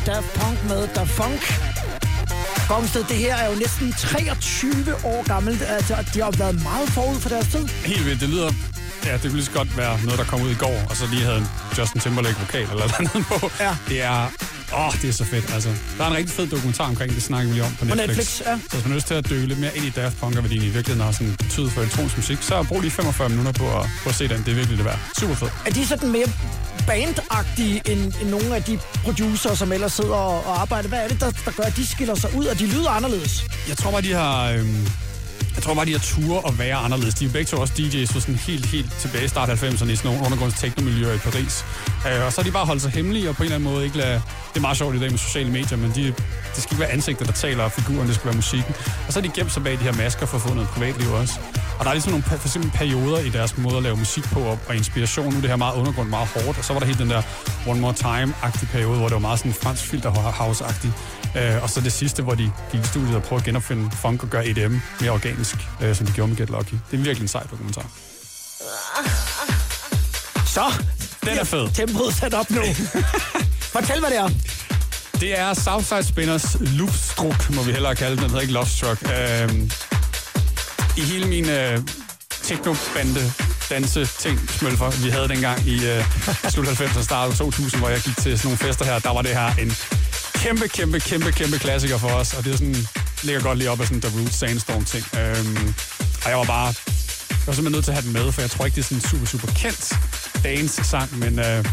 Daft Punk med Da Funk. Gomsted, det her er jo næsten 23 år gammelt. Altså, de har været meget forud for deres tid. Helt vildt. Det lyder... Ja, det kunne lige så godt være noget, der kom ud i går, og så lige havde en Justin Timberlake vokal eller noget på. Ja. Det er... Åh, oh, det er så fedt. Altså, der er en rigtig fed dokumentar omkring det, snakker vi lige om på På Netflix. Netflix, ja. Så hvis man har lyst til at dykke lidt mere ind i Daft Punk, og hvad de i virkeligheden har sådan betydet for elektronisk musik, så brug lige 45 minutter på at, på at se den. Det er virkelig det værd. Super fedt. Er de sådan mere bandagtige end, end nogle af de producer, som ellers sidder og, og arbejder? Hvad er det, der, der gør, at de skiller sig ud, og de lyder anderledes? Jeg tror bare, de har... Øh... jeg tror bare, de har ture at være anderledes. De er begge to også DJ's for sådan helt, helt tilbage i start 90'erne i sådan nogle undergrunds teknomiljøer i Paris. Øh, og så har de bare holdt sig hemmelige og på en eller anden måde ikke lade... Det er meget sjovt i dag med sociale medier, men de, det skal ikke være ansigter, der taler, og figuren, det skal være musikken. Og så har de gemt sig bag de her masker for at få noget privatliv også. Og der er ligesom nogle for eksempel perioder i deres måde at lave musik på og, og inspiration. Nu er det her meget undergrund, meget hårdt. Og så var der helt den der One More Time-agtige periode, hvor det var meget sådan fransk filter house-agtigt. Øh, og så det sidste, hvor de gik i studiet og prøvede at genopfinde funk og gøre EDM mere organisk, øh, som de gjorde med Get Lucky. Det er virkelig en sej dokumentar. Så, Den er fed. tempoet sat op nu. Fortæl, hvad det er. Det er Southside Spinners Loopstruck, må vi hellere kalde den. Den hedder ikke Lovestruck. Øhm, I hele min øh, teknobande danse ting smølfer, vi havde dengang i øh, slut 90'erne, start 2000, hvor jeg gik til sådan nogle fester her, der var det her en kæmpe, kæmpe, kæmpe, kæmpe klassiker for os, og det er sådan, ligger godt lige op af sådan The Roots Sandstorm ting. Øhm, og jeg var bare, jeg var simpelthen nødt til at have den med, for jeg tror ikke, det er sådan en super, super kendt dance-sang, men øh,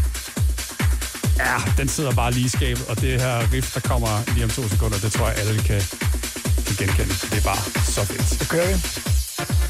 ja, den sidder bare lige i skabet, og det her riff, der kommer lige om to sekunder, det tror jeg, alle kan, kan genkende. Det er bare så fedt. Det kører vi.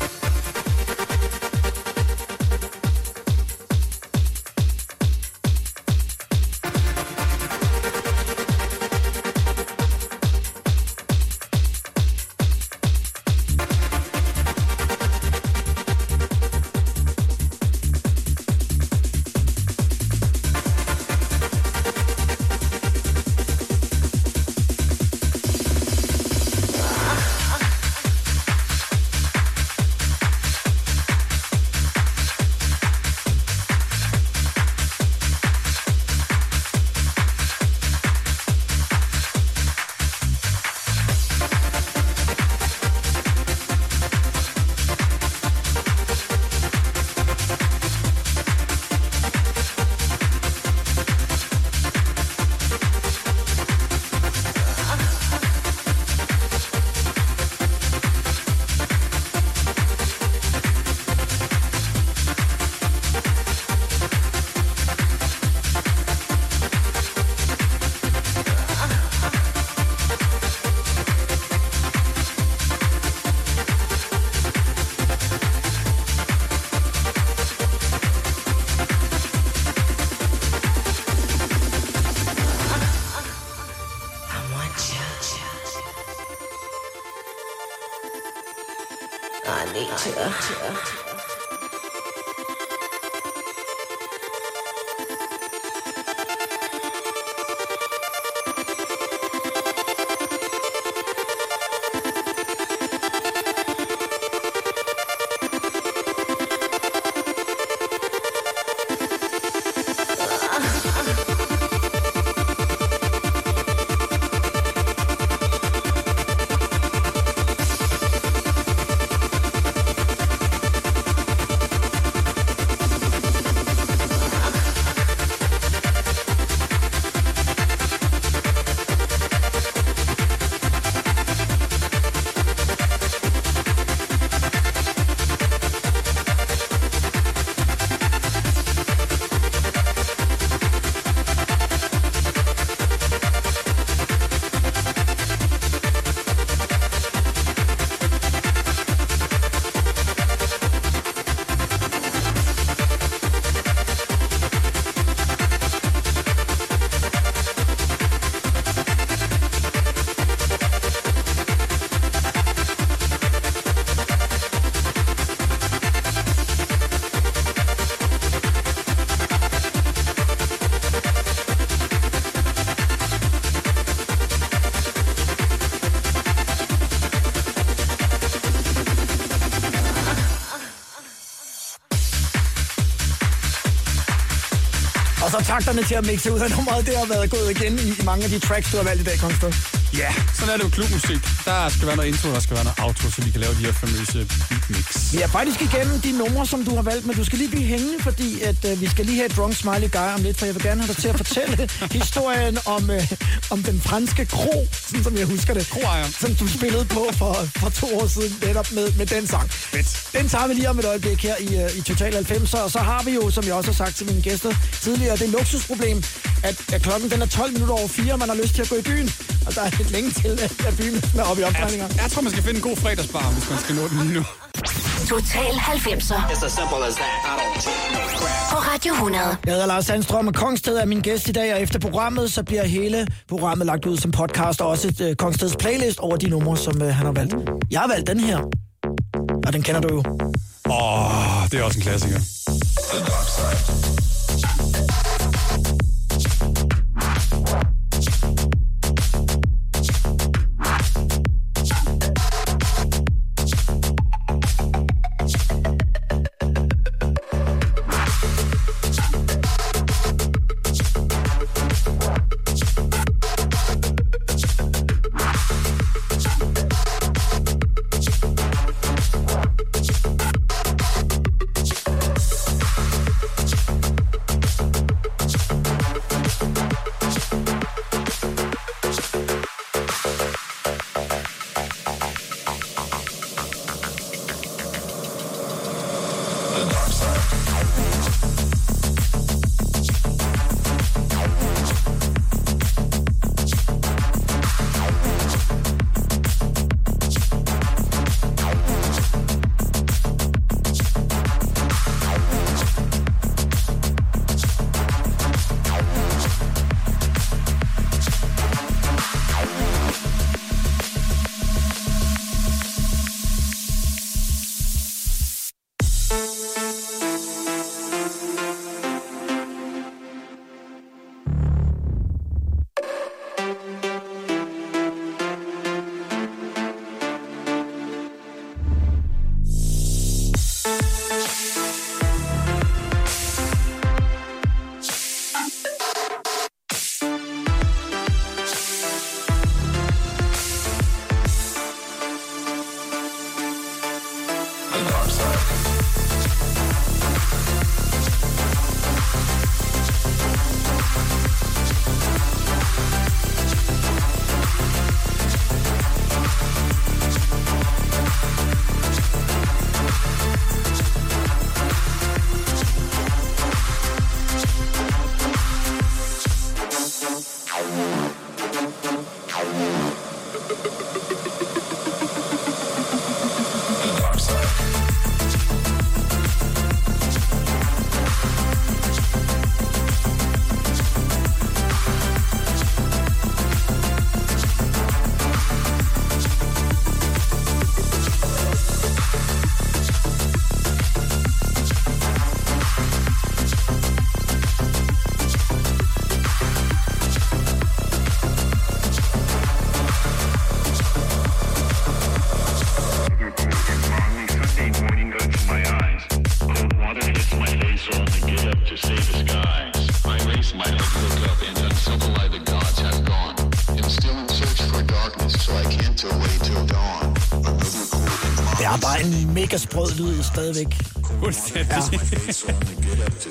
Og takterne til at mixe ud af nummeret, det har været gået igen i, i mange af de tracks, du har valgt i dag, Kongsted. Ja, sådan er det jo klubmusik. Der skal være noget intro, der skal være noget outro, så vi kan lave de her famøse beatmix. Vi er faktisk igennem de numre, som du har valgt, men du skal lige blive hængende, fordi at, øh, vi skal lige have et drunk smiley guy om lidt, for jeg vil gerne have dig til at fortælle historien om, øh, om den franske kro, sådan som jeg husker det. Kroejer. Som du spillede på for, for to år siden, netop med, med den sang. Fedt. Den tager vi lige om et øjeblik her i, øh, i Total 90, og så har vi jo, som jeg også har sagt til mine gæster tidligere, det luksusproblem, at, at klokken den er 12 minutter over 4, og man har lyst til at gå i byen, og der er lidt længe til, at, byen er oppe i omdrejninger. Jeg, jeg tror, man skal finde en god fredagsbar, hvis man skal nå den lige nu. Total 90'er It's as simple as that. I don't take no crap. på Radio 100. Jeg hedder Lars Sandstrøm, og Kongsted er min gæst i dag, og efter programmet, så bliver hele programmet lagt ud som podcast, og også et uh, Kongsteds playlist over de numre, som uh, han har valgt. Jeg har valgt den her, og den kender du jo. Åh, oh, det er også en klassiker. Sunday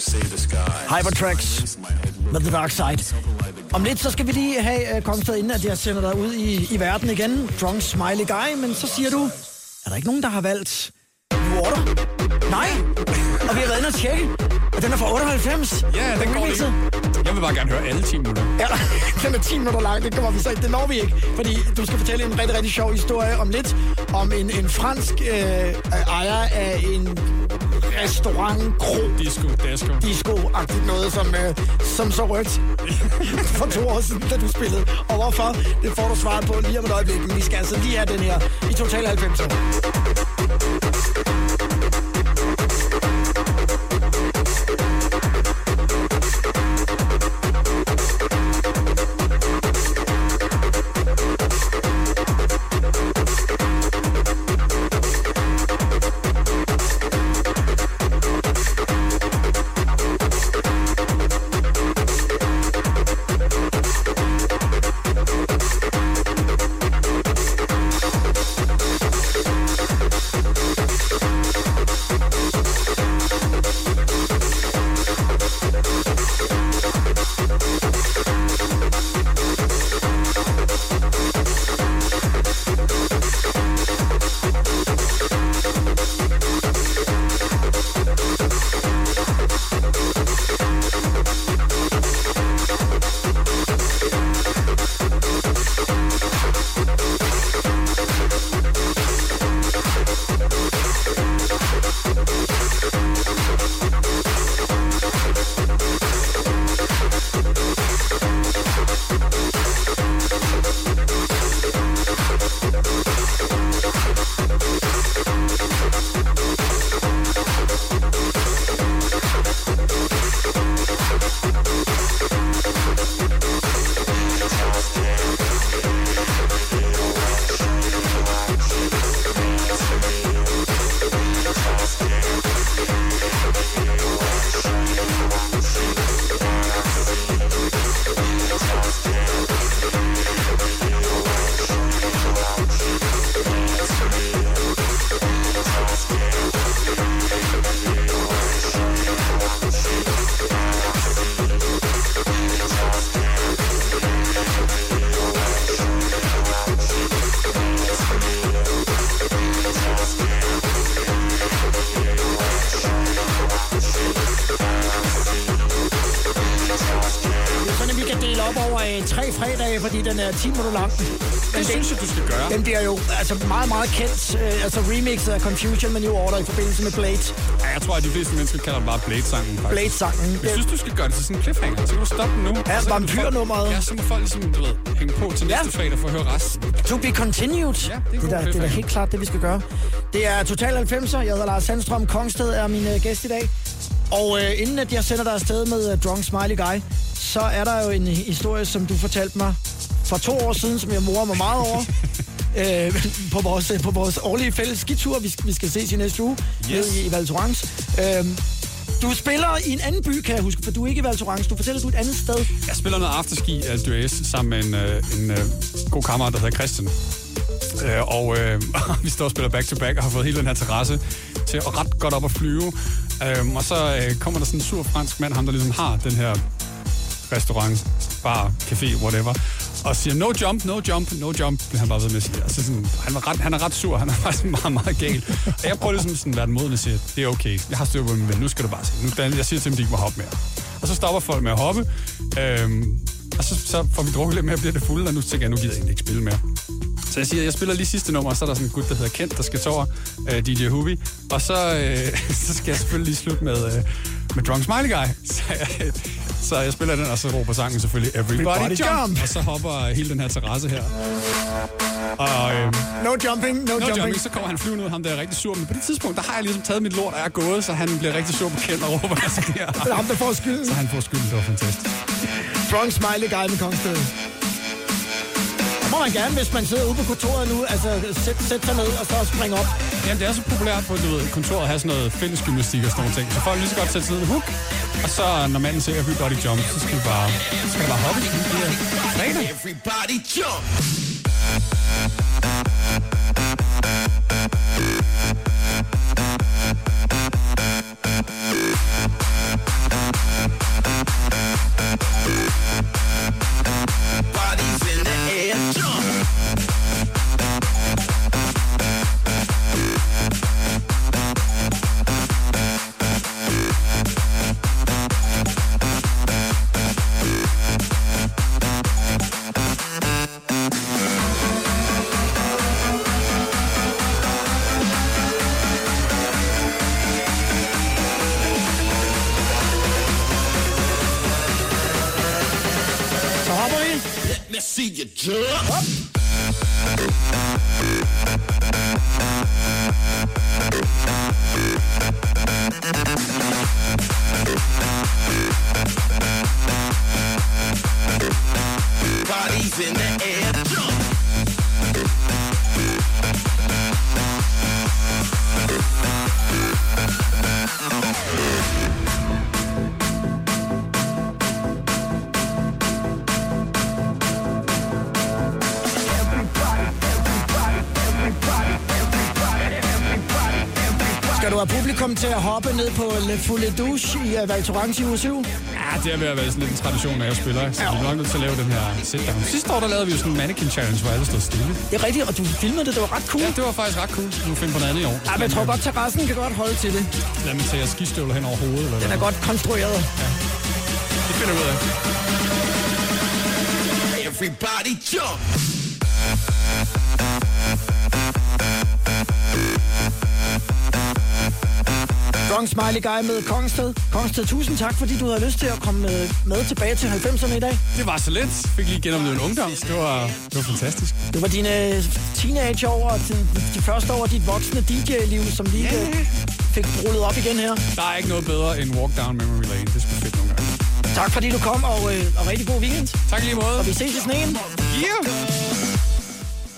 save the skies. Hypertracks med The Dark Side. Om lidt, så skal vi lige have uh, Kongsted, inden at jeg sender dig ud i, i verden igen. Drunk Smiley Guy, men så siger du, er der ikke nogen, der har valgt Water? Nej, og vi har været inde og tjekke, og den er fra 98. Ja, den går remixet. lige. Jeg vil bare gerne høre alle 10 minutter. Ja, den er 10 minutter lang, det kommer vi så ikke. Det når vi ikke, fordi du skal fortælle en rigtig, rigtig sjov historie om lidt, om en, en fransk øh, ejer af en restaurant, kro, Disco, disco. disco-agtigt noget, som, øh, som så rødt for to år siden, da du spillede. Og hvorfor? Det får du svaret på lige om et øjeblik. Men vi skal altså lige have den her i Total 90. tre fredage, fordi den er 10 minutter lang. Det synes jeg, du skal gøre. Den bliver jo altså meget, meget kendt. Øh, altså remixet af Confusion med New Order i forbindelse med Blade. Ja, jeg tror, at de fleste mennesker kalder det bare Blade-sangen. faktisk. Blade-sangen. Jeg synes, du skal gøre det til sådan en cliffhanger. Så kan du stoppe den nu. Ja, vampyrnummeret. Ja, så må folk ligesom, du ved, hænge på til næste fredag for at høre resten. To be continued. Ja, det er det, er da, det er da helt klart det, vi skal gøre. Det er Total 90'er. Jeg hedder Lars Sandstrøm. Kongsted er min uh, gæst i dag. Og øh, inden at jeg sender dig afsted med uh, Drunk Smiley Guy, så er der jo en historie, som du fortalte mig for to år siden, som jeg morer mig meget over. øh, på, vores, på vores årlige fælles skitur, vi, vi skal ses i næste uge, yes. nede i, Val Thorens. Øh, du spiller i en anden by, kan jeg huske, for du er ikke i Val Thorens. Du fortæller, du et andet sted. Jeg spiller noget afterski af Dues sammen med en, øh, en øh, god kammerat, der hedder Christian. Øh, og øh, vi står og spiller back-to-back og har fået hele den her terrasse til at ret godt op at flyve. Øh, og så øh, kommer der sådan en sur fransk mand, ham der ligesom har den her restaurant, bar, café, whatever, og siger, no jump, no jump, no jump, bliver han bare ved med at sige. Altså sådan, han, var ret, han er ret sur, han er faktisk meget, meget gal. Og jeg prøver ligesom sådan at være den modne og siger, det er okay, jeg har styr på min ven, nu skal du bare se. Nu, jeg siger til dem, de ikke må hoppe mere. Og så stopper folk med at hoppe, øhm, og så, så får vi drukket lidt mere bliver det fulde, og nu tænker jeg, nu gider jeg egentlig ikke spille mere. Så jeg siger, jeg spiller lige sidste nummer, og så er der sådan en gut, der hedder Kent, der skal tåre øh, DJ Hubi. Og så, øh, så skal jeg selvfølgelig lige slutte med, øh, med Drunk Smiley Guy. Så jeg, så jeg spiller den, og så råber sangen selvfølgelig Everybody, Everybody jump. jump. Og så hopper hele den her terrasse her. Og øh, No jumping, no, no jumping. jumping, så kommer han flyvende ud, ham der er rigtig sur. Men på det tidspunkt, der har jeg ligesom taget mit lort, og jeg er gået, så han bliver rigtig sur på Kent og råber, hvad sker Det er ham, der får skylden. Så han får skylden, det var fantastisk. Drunk Smiley Guy med Kongsted. Det må man gerne, hvis man sidder ude på kontoret nu, altså sæt, sæt sig ned og så springe op. Jamen, det er så populært på du ved, kontoret at have sådan noget fælles gymnastik og sådan nogle ting. Så folk lige så godt sætte sig ned i hook, og så når manden siger everybody jump, så skal vi bare, så skal bare hoppe. Det bliver fredag. Everybody jump. Hoppe ned på Le Foule Douche i uh, Val Thorens i uge 7? Ja, det er ved at være sådan lidt en tradition, når jeg spiller. ikke? Så vi er nok nødt til at lave den her sit-down. Sidste år, der lavede vi jo sådan en mannequin challenge, hvor alle stod stille. Det er rigtigt, og du filmede det, det var ret cool. Ja, det var faktisk ret cool. Nu finder på noget andet i år. Ja, men jeg tror godt, terrassen kan godt holde til det. Lad mig tage skistøvler hen over hovedet. Eller Den er hvad. godt konstrueret. Det finder vi ud af. Everybody jump. Drunk Smiley Guy med Kongsted. Kongsted, tusind tak, fordi du havde lyst til at komme med, med tilbage til 90'erne i dag. Det var så let. Fik lige genoplevet en ungdom. Det var, det var fantastisk. Det var dine teenageår og de, første år af dit voksne DJ-liv, som lige yeah. fik rullet op igen her. Der er ikke noget bedre end Walk Down Memory Lane. Det er sgu fedt nogle gange. Tak fordi du kom, og, øh, og rigtig god weekend. Tak lige måde. Og vi ses i sneen. Yeah!